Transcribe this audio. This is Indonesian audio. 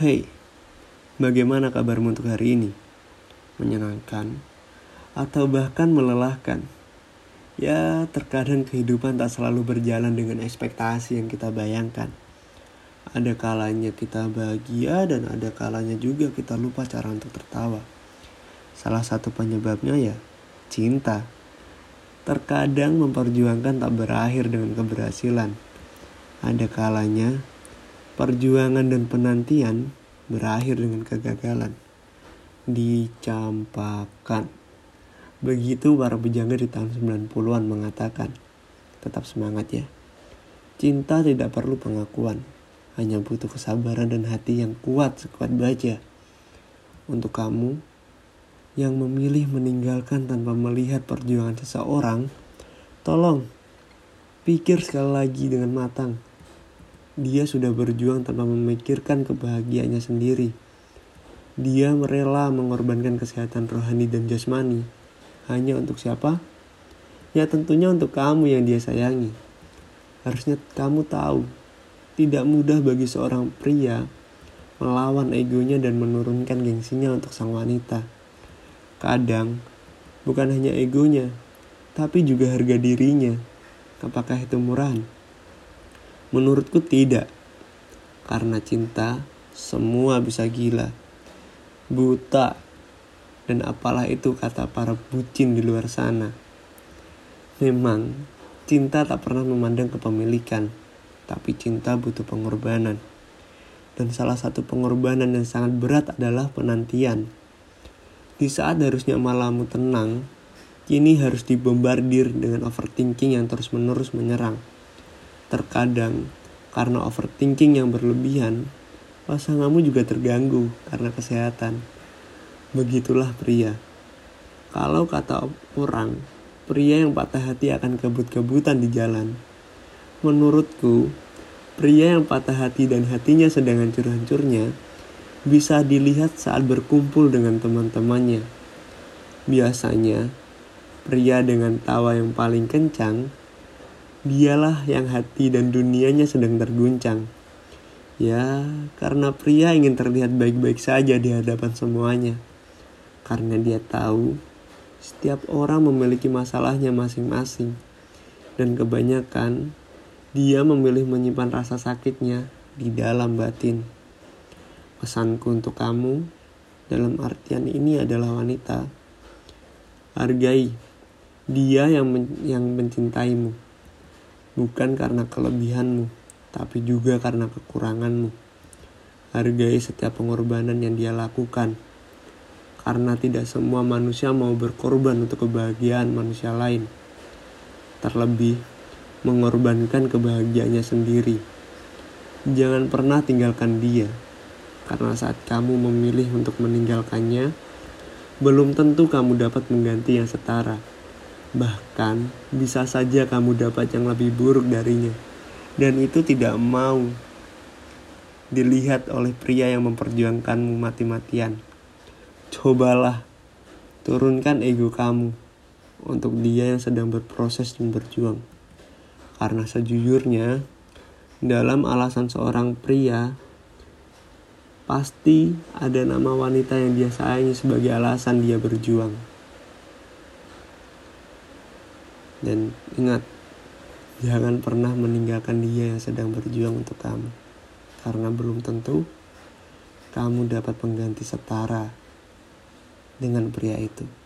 Hey, bagaimana kabarmu untuk hari ini? Menyenangkan atau bahkan melelahkan? Ya, terkadang kehidupan tak selalu berjalan dengan ekspektasi yang kita bayangkan. Ada kalanya kita bahagia dan ada kalanya juga kita lupa cara untuk tertawa. Salah satu penyebabnya ya cinta. Terkadang memperjuangkan tak berakhir dengan keberhasilan. Ada kalanya perjuangan dan penantian berakhir dengan kegagalan. Dicampakkan. Begitu para bujangga di tahun 90-an mengatakan, tetap semangat ya. Cinta tidak perlu pengakuan, hanya butuh kesabaran dan hati yang kuat sekuat baja. Untuk kamu yang memilih meninggalkan tanpa melihat perjuangan seseorang, tolong pikir sekali lagi dengan matang dia sudah berjuang tanpa memikirkan kebahagiaannya sendiri. Dia merela mengorbankan kesehatan rohani dan jasmani. Hanya untuk siapa? Ya tentunya untuk kamu yang dia sayangi. Harusnya kamu tahu, tidak mudah bagi seorang pria melawan egonya dan menurunkan gengsinya untuk sang wanita. Kadang, bukan hanya egonya, tapi juga harga dirinya. Apakah itu murahan? Menurutku tidak. Karena cinta, semua bisa gila. Buta. Dan apalah itu kata para bucin di luar sana. Memang, cinta tak pernah memandang kepemilikan. Tapi cinta butuh pengorbanan. Dan salah satu pengorbanan yang sangat berat adalah penantian. Di saat harusnya malammu tenang, kini harus dibombardir dengan overthinking yang terus-menerus menyerang. Terkadang, karena overthinking yang berlebihan, pasanganmu juga terganggu karena kesehatan. Begitulah pria. Kalau kata orang, pria yang patah hati akan kebut-kebutan di jalan. Menurutku, pria yang patah hati dan hatinya sedang hancur-hancurnya bisa dilihat saat berkumpul dengan teman-temannya. Biasanya, pria dengan tawa yang paling kencang dialah yang hati dan dunianya sedang terguncang. Ya, karena pria ingin terlihat baik-baik saja di hadapan semuanya. Karena dia tahu setiap orang memiliki masalahnya masing-masing. Dan kebanyakan dia memilih menyimpan rasa sakitnya di dalam batin. Pesanku untuk kamu dalam artian ini adalah wanita. Hargai dia yang men yang mencintaimu bukan karena kelebihanmu, tapi juga karena kekuranganmu. Hargai setiap pengorbanan yang dia lakukan, karena tidak semua manusia mau berkorban untuk kebahagiaan manusia lain. Terlebih, mengorbankan kebahagiaannya sendiri. Jangan pernah tinggalkan dia, karena saat kamu memilih untuk meninggalkannya, belum tentu kamu dapat mengganti yang setara. Bahkan bisa saja kamu dapat yang lebih buruk darinya. Dan itu tidak mau dilihat oleh pria yang memperjuangkanmu mati-matian. Cobalah turunkan ego kamu untuk dia yang sedang berproses dan berjuang. Karena sejujurnya, dalam alasan seorang pria, pasti ada nama wanita yang dia sayangi sebagai alasan dia berjuang. Dan ingat, jangan pernah meninggalkan dia yang sedang berjuang untuk kamu. Karena belum tentu kamu dapat pengganti setara dengan pria itu.